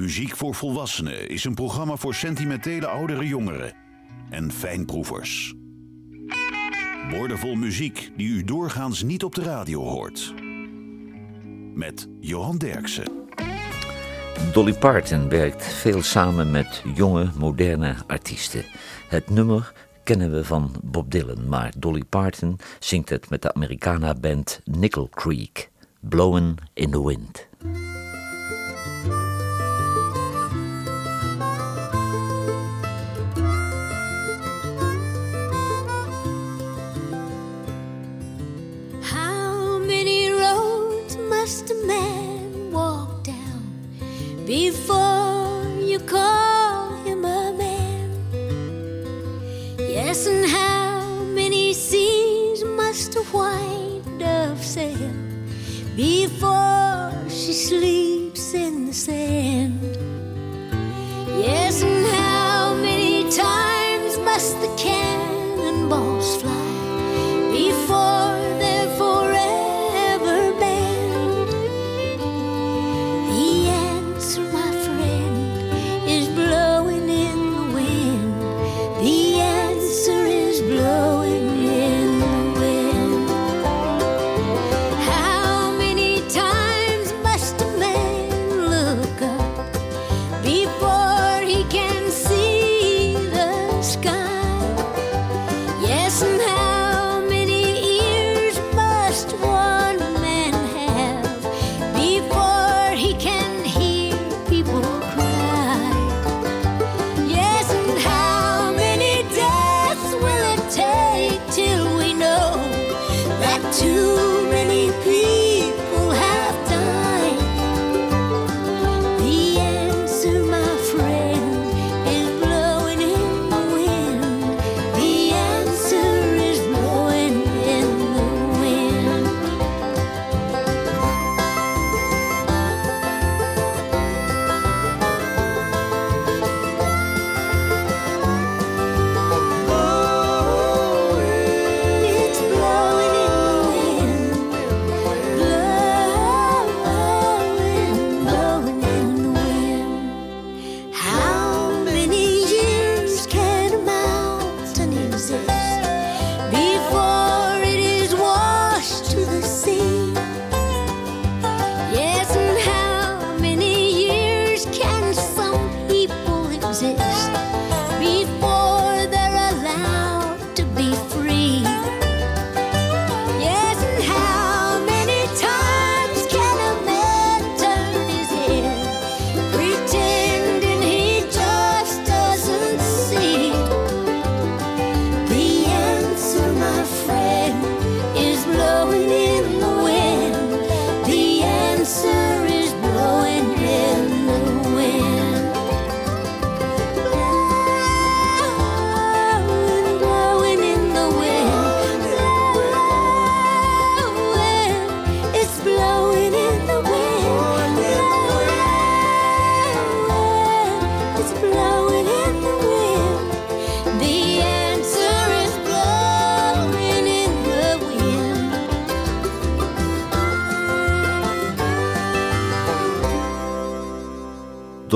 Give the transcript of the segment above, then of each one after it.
Muziek voor Volwassenen is een programma voor sentimentele oudere jongeren en fijnproevers. Woordenvol muziek die u doorgaans niet op de radio hoort. Met Johan Derksen. Dolly Parton werkt veel samen met jonge, moderne artiesten. Het nummer kennen we van Bob Dylan, maar Dolly Parton zingt het met de Americana-band Nickel Creek, Blowin' in the Wind. Before you call him a man? Yes, and how many seas must a white dove sail before she sleeps in the sand? Yes, and how many times must the cannonballs fly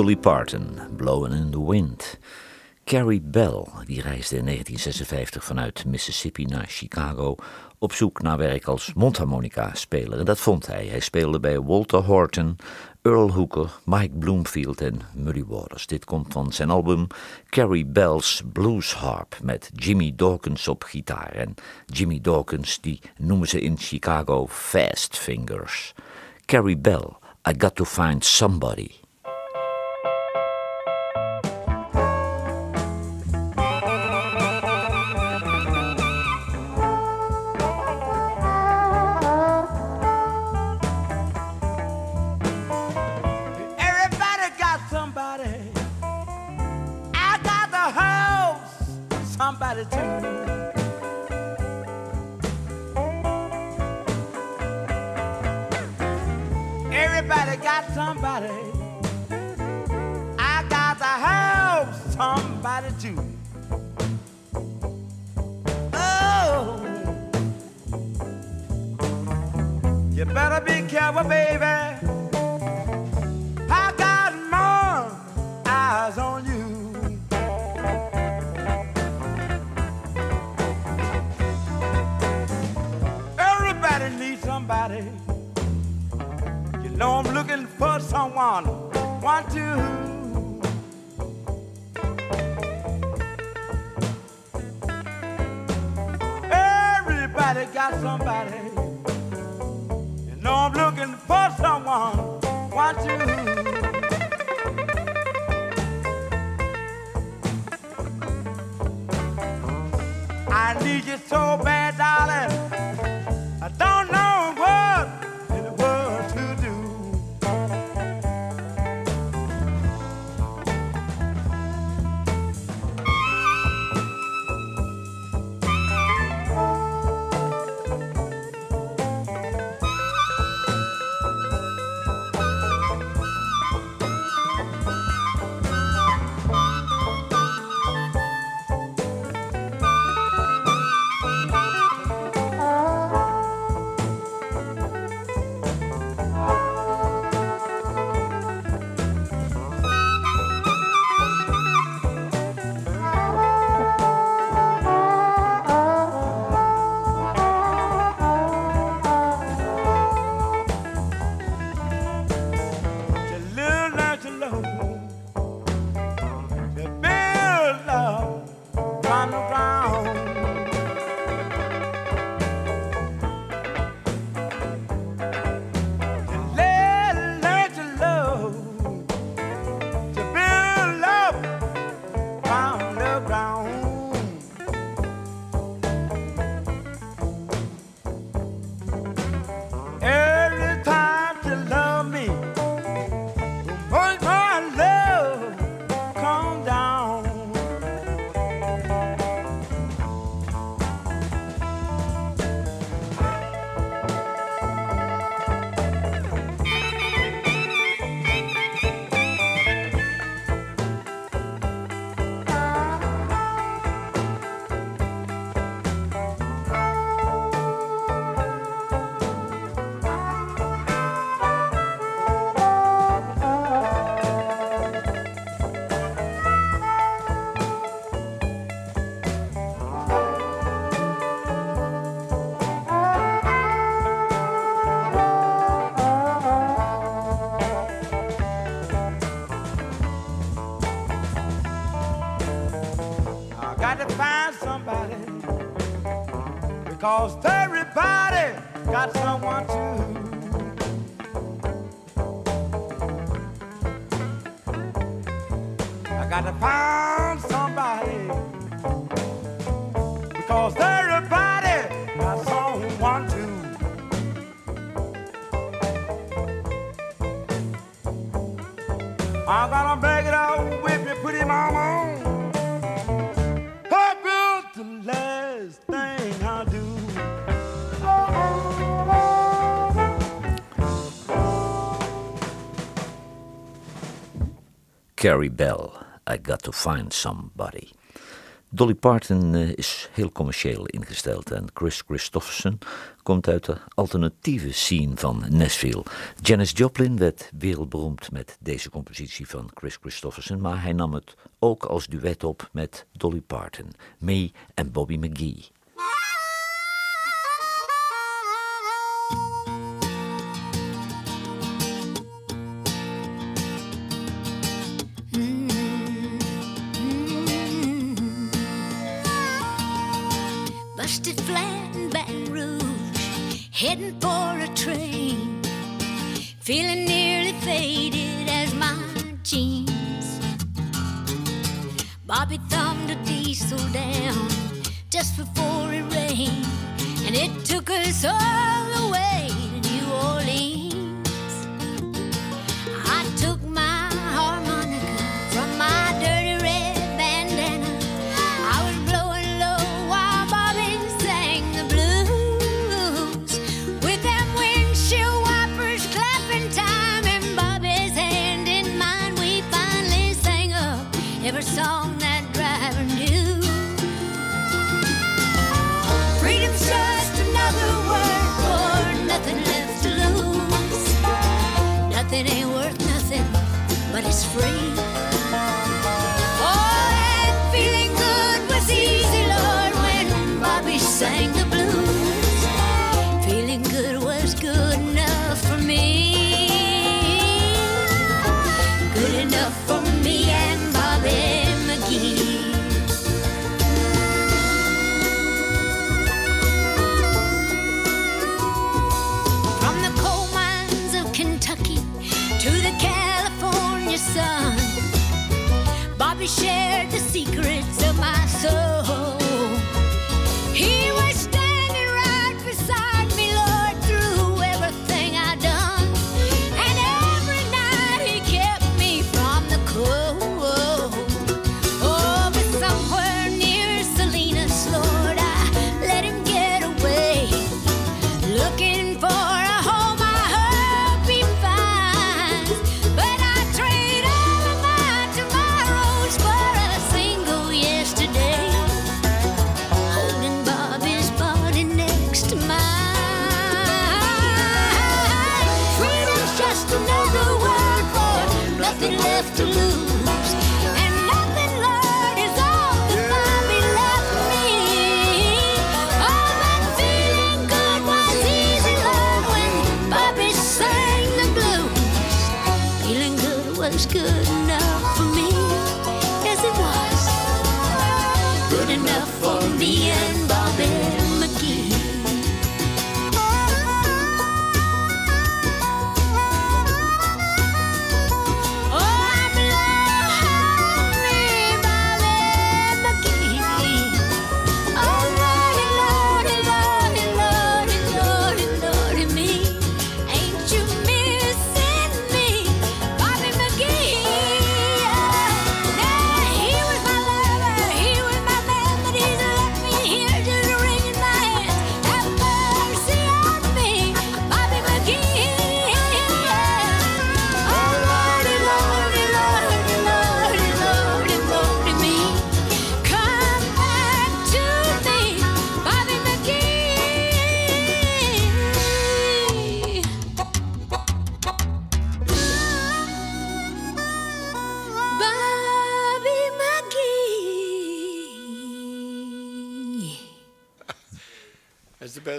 Dolly Parton, Blowin' in the Wind. Carrie Bell, die reisde in 1956 vanuit Mississippi naar Chicago op zoek naar werk als mondharmonica-speler. En dat vond hij. Hij speelde bij Walter Horton, Earl Hooker, Mike Bloomfield en Muddy Waters. Dit komt van zijn album Carrie Bell's Blues Harp met Jimmy Dawkins op gitaar. En Jimmy Dawkins, die noemen ze in Chicago Fast Fingers. Carrie Bell, I Got to Find Somebody. Carrie Bell, I Got to Find Somebody. Dolly Parton eh, is heel commercieel ingesteld en Chris Christofferson komt uit de alternatieve scene van Nashville. Janis Joplin werd wereldberoemd met deze compositie van Chris Christofferson, maar hij nam het ook als duet op met Dolly Parton, May en Bobby McGee. but it's free. Shared the secrets of my soul. Was good enough for me. Yes, it was. Good enough for me and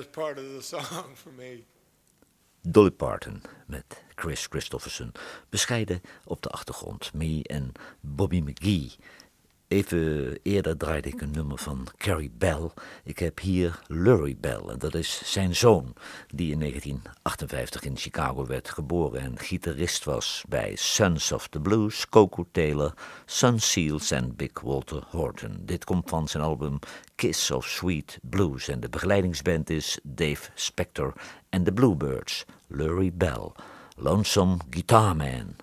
best part of the song for me. Dolly Parton met Chris Christopherson. Bescheiden op de achtergrond. Me en Bobby McGee. Even eerder draaide ik een nummer van Carrie Bell. Ik heb hier Lurie Bell. En dat is zijn zoon, die in 1958 in Chicago werd geboren en gitarist was bij Sons of the Blues, Coco Taylor, Sun Seals en Big Walter Horton. Dit komt van zijn album Kiss of Sweet Blues. En de begeleidingsband is Dave Spector en de Bluebirds. Lurie Bell, Lonesome Guitar Man.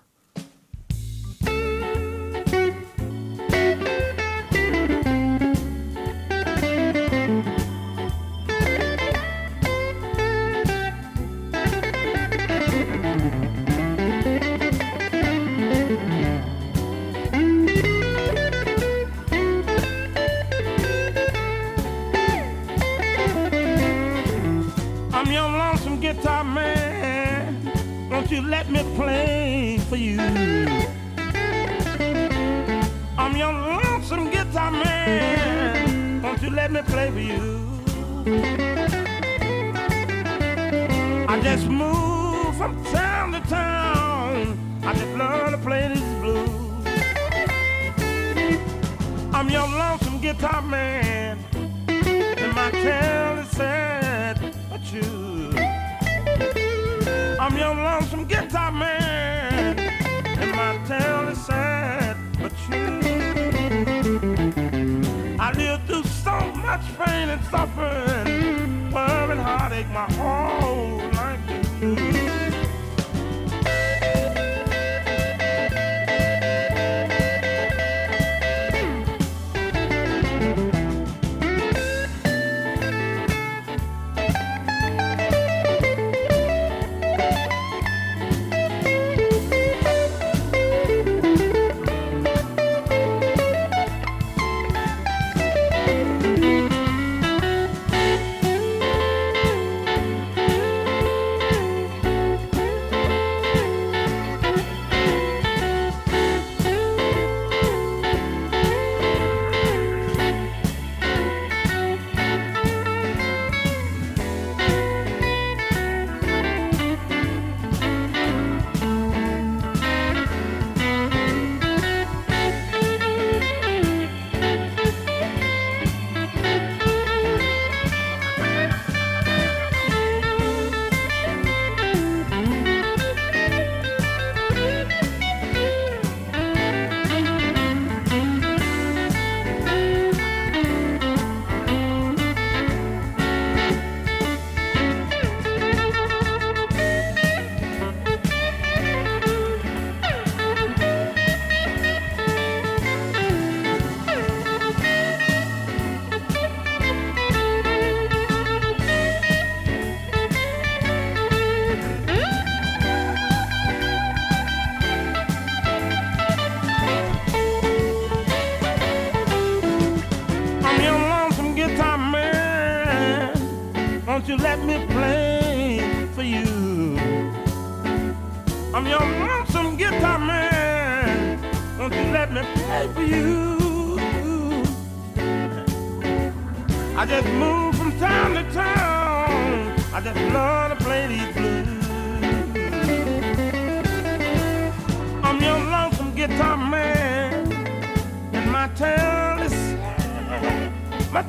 You? I'm your lonesome guitar man. Won't you let me play for you? I just move from town to town. I just love to play this blues. I'm your lonesome guitar man. And my tale is sad but you. I'm your lonesome guitar man. My whole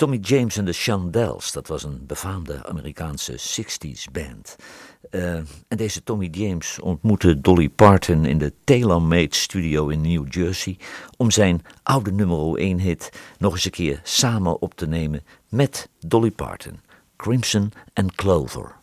Tommy James en de Chandels, dat was een befaamde Amerikaanse 60s band. Eh, en deze Tommy James ontmoette Dolly Parton in de Tailor-Made Studio in New Jersey om zijn oude nummer 1 hit nog eens een keer samen op te nemen met Dolly Parton, Crimson and Clover.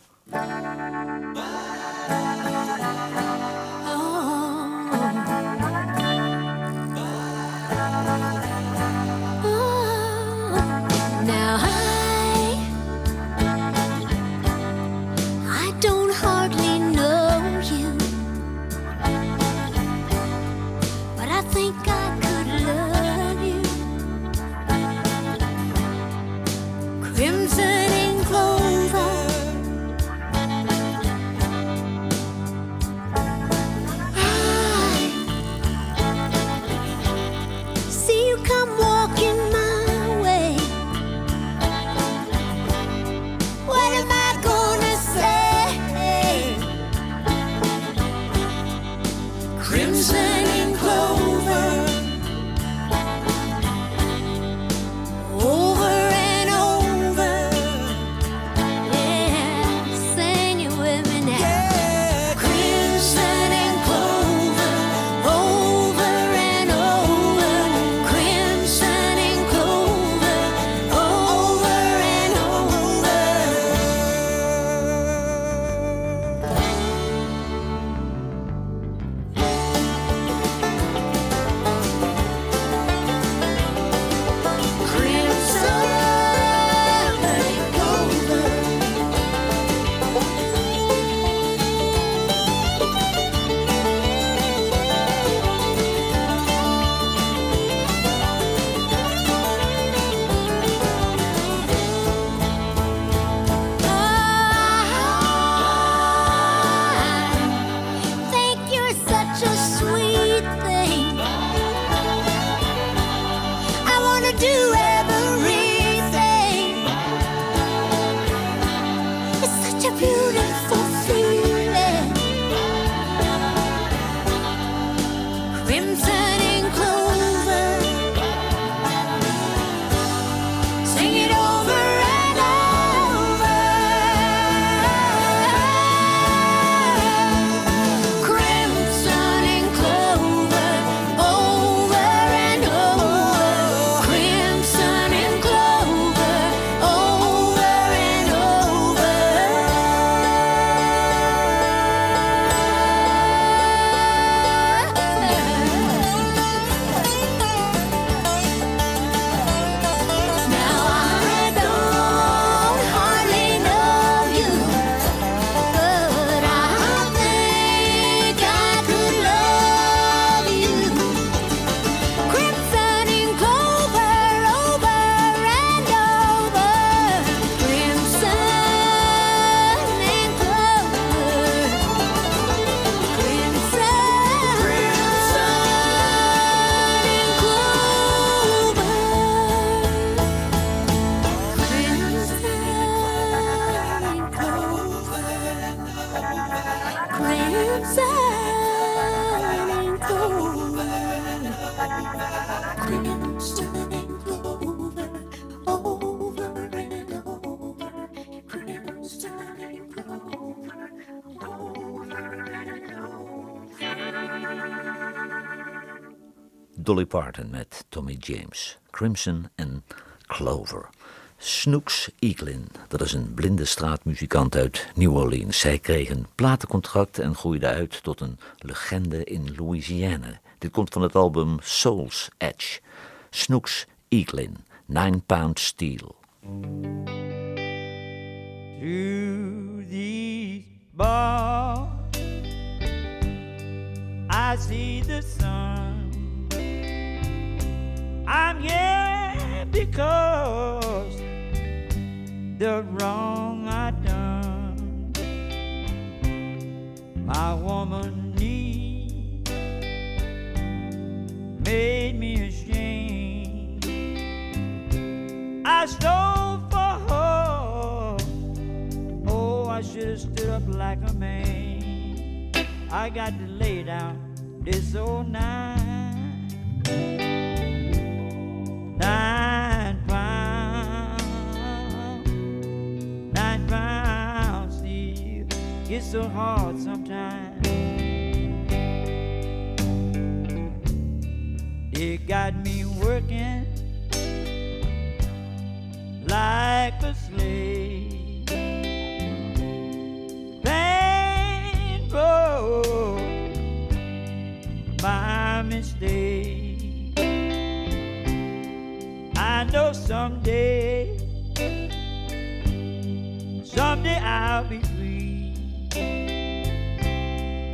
Parton met Tommy James, Crimson en Clover. Snooks Eaglin, dat is een blinde straatmuzikant uit New Orleans. Zij kreeg een platencontract en groeide uit tot een legende in Louisiana. Dit komt van het album Soul's Edge. Snooks Eaglin, Nine Pound Steel. To the bar, I see the sun. I'm here because the wrong I done. My woman need made me ashamed. I stole for her. Oh, I should have stood up like a man. I got to lay down this old nine, it's so hard sometimes. It got me working like a slave. Painful, my mistake. Know someday, someday I'll be free.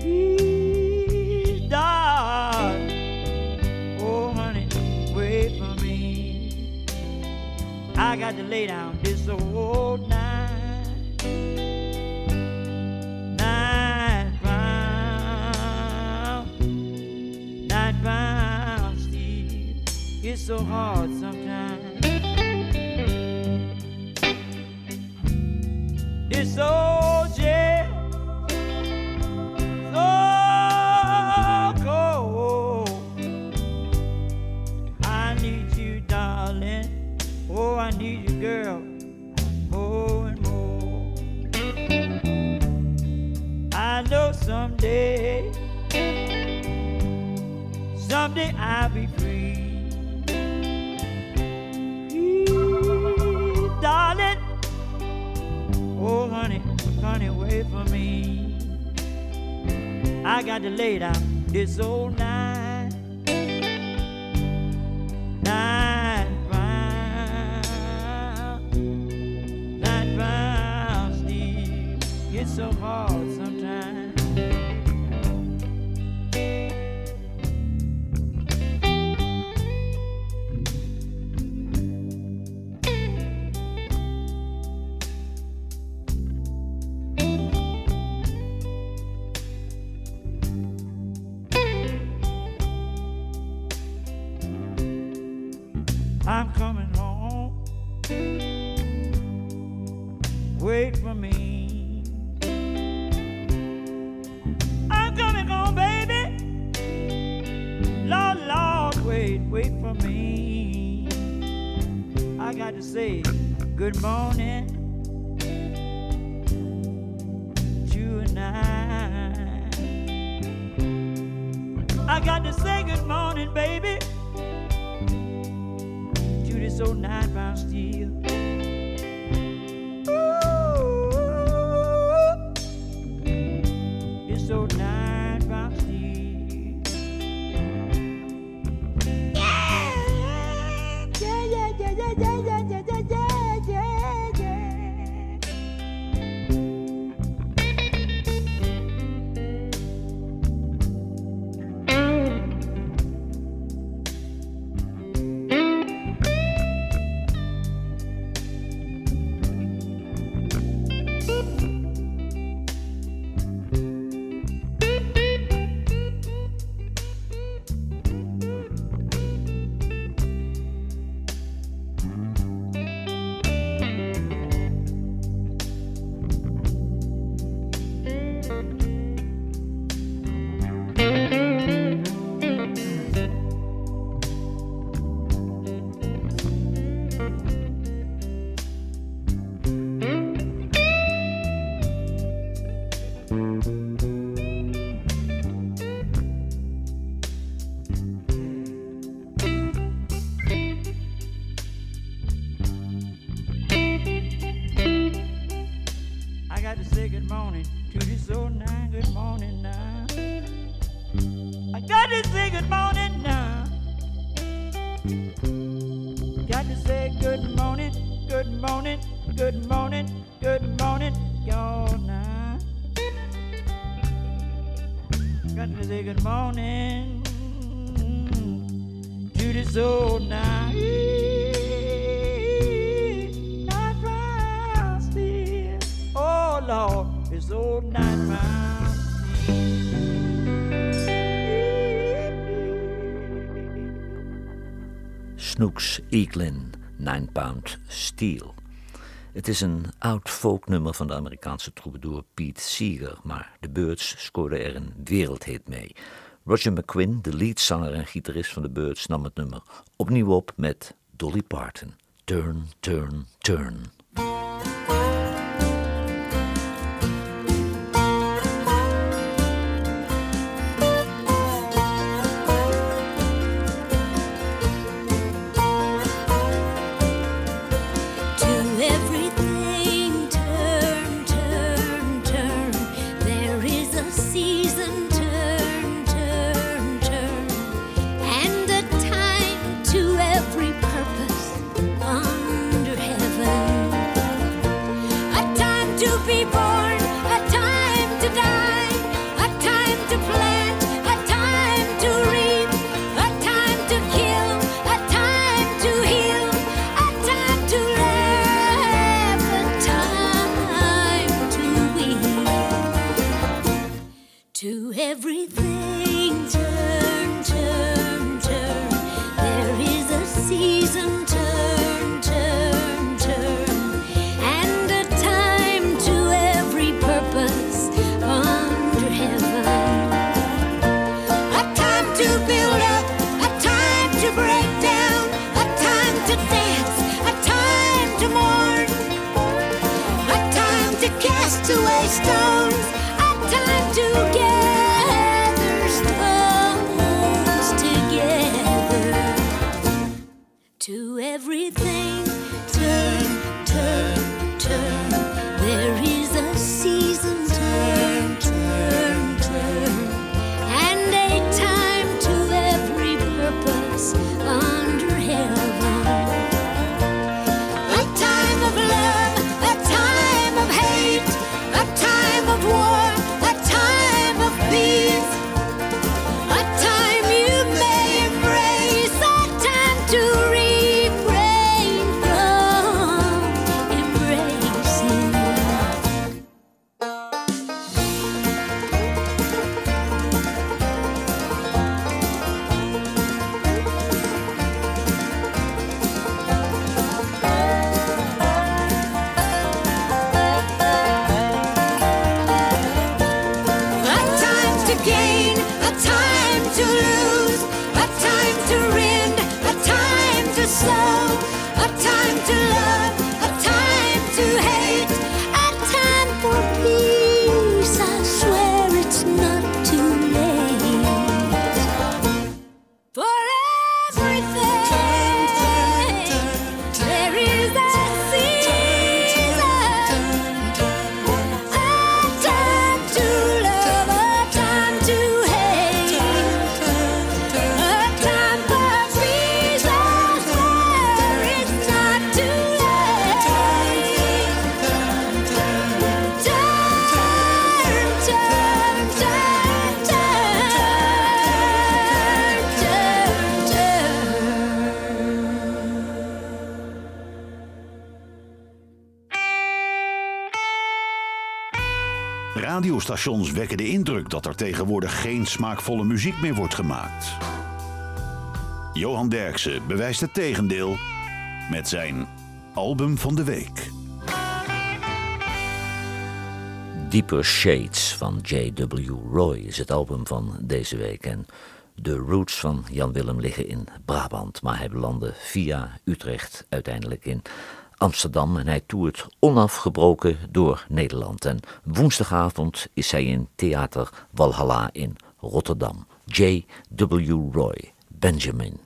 Please, darling, oh honey, wait for me. I got to lay down this old nine, nine pounds, nine pounds steel. It's so hard Wait for me. I'm coming home, baby. Lord, Lord, wait, wait for me. I got to say good morning tonight. I got to say good morning, baby to this old nine pound steel. Snooks Eaglin, Nine Pound Steel. Het is een oud folknummer van de Amerikaanse troubadour Pete Seeger, maar de Birds scoorden er een wereldhit mee. Roger McQuinn, de leadzanger en gitarist van de Birds, nam het nummer opnieuw op met Dolly Parton. Turn, turn, turn. Stations wekken de indruk dat er tegenwoordig geen smaakvolle muziek meer wordt gemaakt. Johan Derksen bewijst het tegendeel met zijn album van de week. Deeper Shades van J.W. Roy is het album van deze week. En de roots van Jan Willem liggen in Brabant, maar hij belandde via Utrecht uiteindelijk in Amsterdam en hij toert onafgebroken door Nederland. En woensdagavond is hij in Theater Walhalla in Rotterdam. J.W. Roy, Benjamin.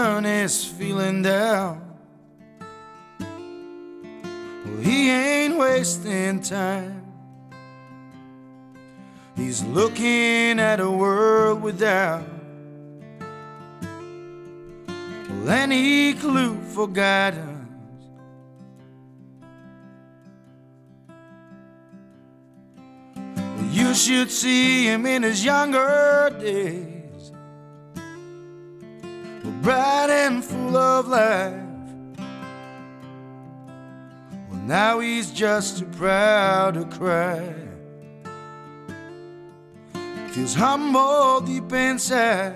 Benjamin is feeling down. Well, he ain't wasting time. He's looking at a world without well, any clue for guidance. You should see him in his younger days, bright and full of life. Well, now he's just too proud to cry. Feels humble deep inside.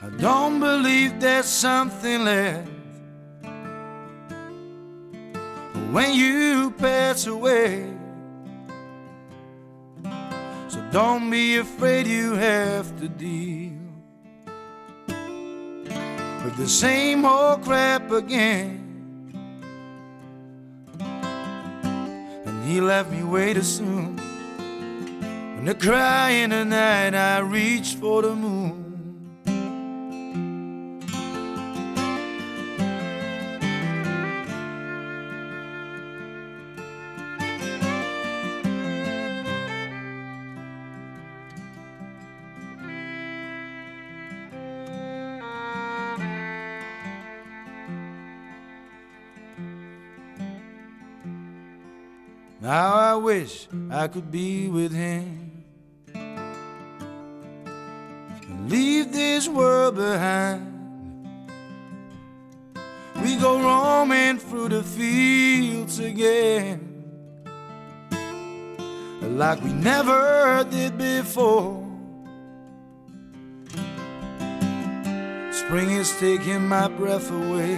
I don't believe there's something left when you pass away. So don't be afraid you have to deal with the same old crap again. And he left me way too soon. When the crying the night, I reached for the moon. Now I wish I could be with him leave this world behind. We go roaming through the fields again like we never did before. Spring is taking my breath away.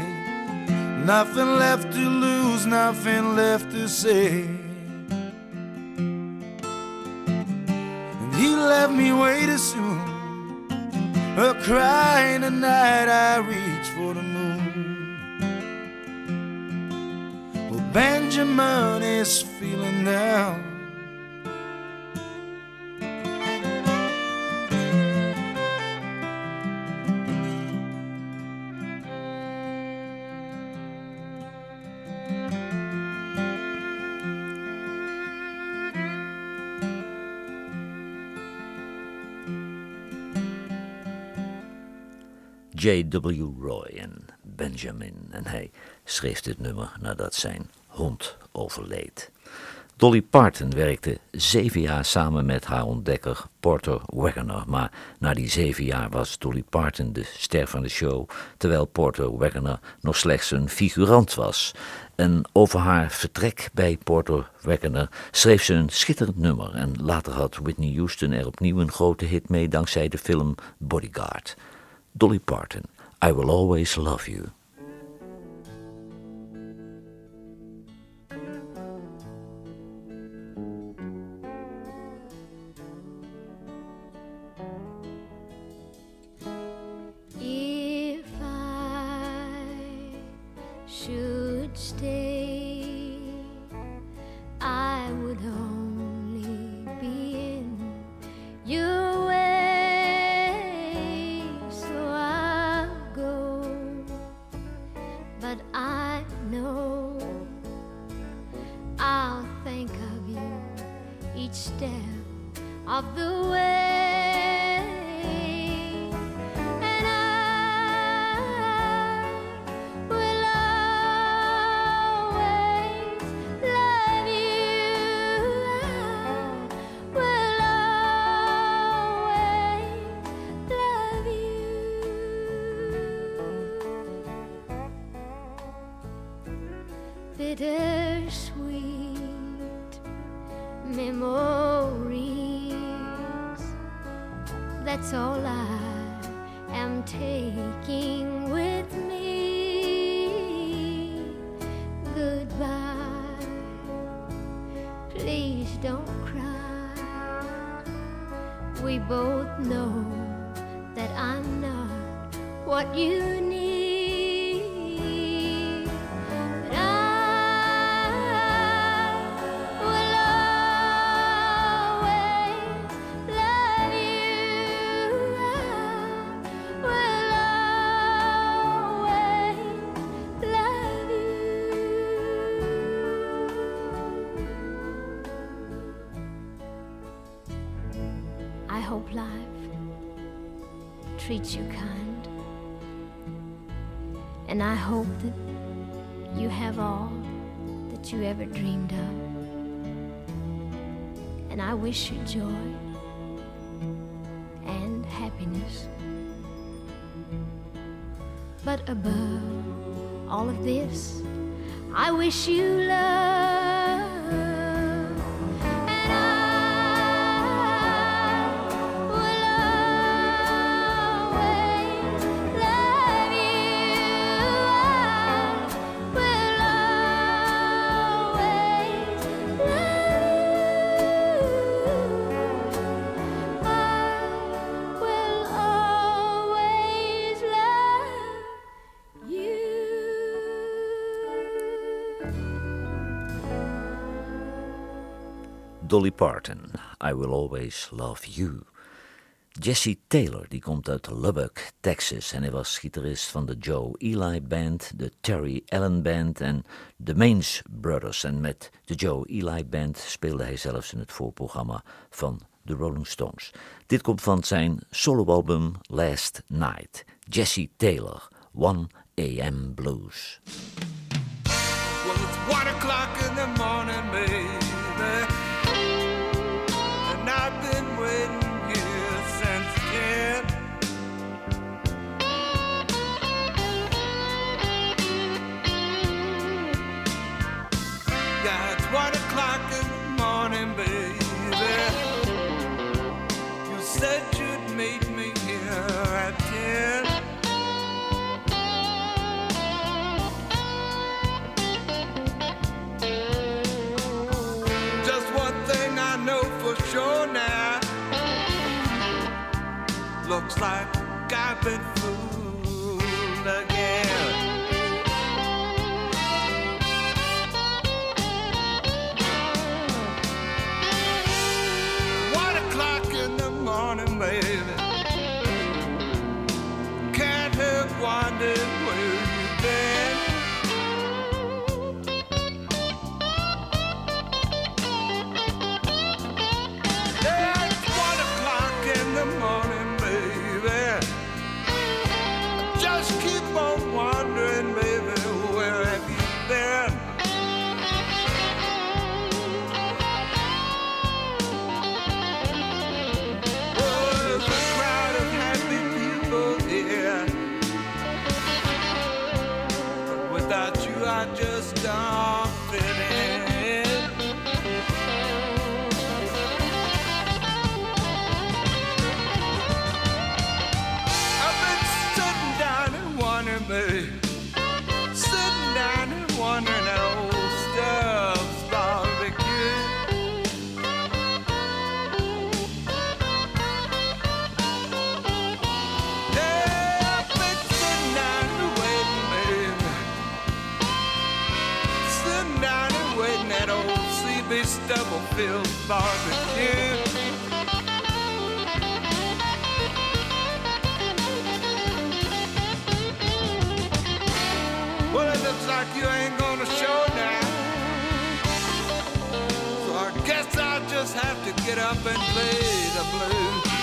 Nothing left to lose, nothing left to say. Me way too soon. A crying the night I reach for the moon. Well, Benjamin is feeling down. J.W. Roy en Benjamin. En hij schreef dit nummer nadat zijn hond overleed. Dolly Parton werkte zeven jaar samen met haar ontdekker Porter Wagoner. Maar na die zeven jaar was Dolly Parton de ster van de show, terwijl Porter Wagoner nog slechts een figurant was. En over haar vertrek bij Porter Wagoner schreef ze een schitterend nummer. En later had Whitney Houston er opnieuw een grote hit mee dankzij de film Bodyguard. Dolly Parton, I Will Always Love You. That's treats you kind. And I hope that you have all that you ever dreamed of. And I wish you joy and happiness. But above all of this, I wish you love. Dolly Parton, I Will Always Love You. Jesse Taylor, die komt uit Lubbock, Texas en hij was gitarist van de Joe Eli Band, de Terry Allen Band en de Maines Brothers. En met de Joe Eli Band speelde hij zelfs in het voorprogramma van de Rolling Stones. Dit komt van zijn soloalbum Last Night. Jesse Taylor, 1 AM Blues. Well, CB Stubblefield barbecue. Well, it looks like you ain't gonna show now. So I guess I'll just have to get up and play the blues.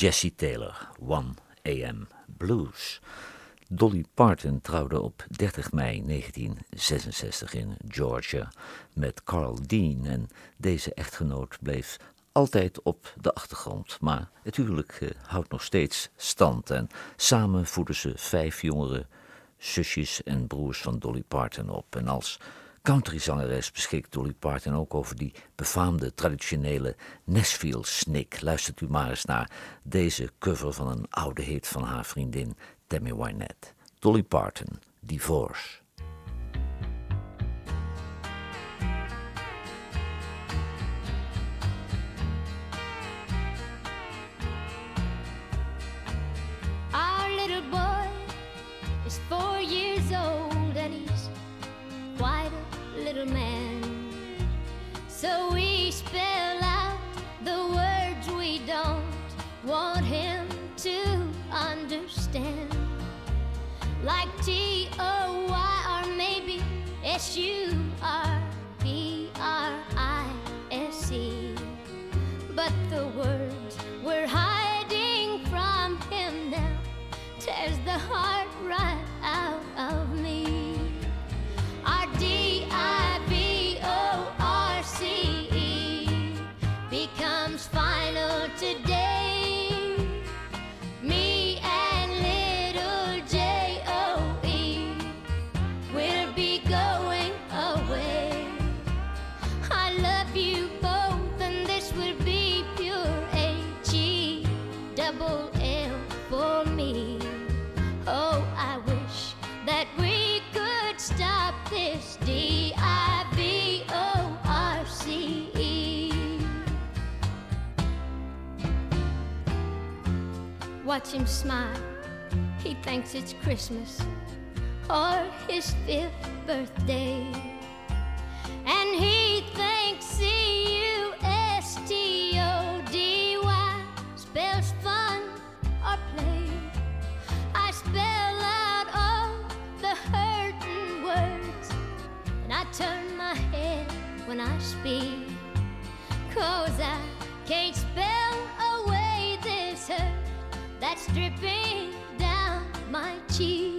Jesse Taylor, 1 AM Blues. Dolly Parton trouwde op 30 mei 1966 in Georgia met Carl Dean en deze echtgenoot bleef altijd op de achtergrond. Maar het huwelijk eh, houdt nog steeds stand en samen voeden ze vijf jongere zusjes en broers van Dolly Parton op. En als countryzangeres beschikt Dolly Parton ook over die befaamde traditionele Nashville snik. Luistert u maar eens naar deze cover van een oude hit van haar vriendin Tammy Wynette. Dolly Parton, Divorce. S Watch him smile. He thinks it's Christmas or his fifth birthday. And he thinks C U S T O D Y spells fun or play. I spell out all the hurting words, and I turn my head when I speak. Cause I can't spell dripping down my cheek.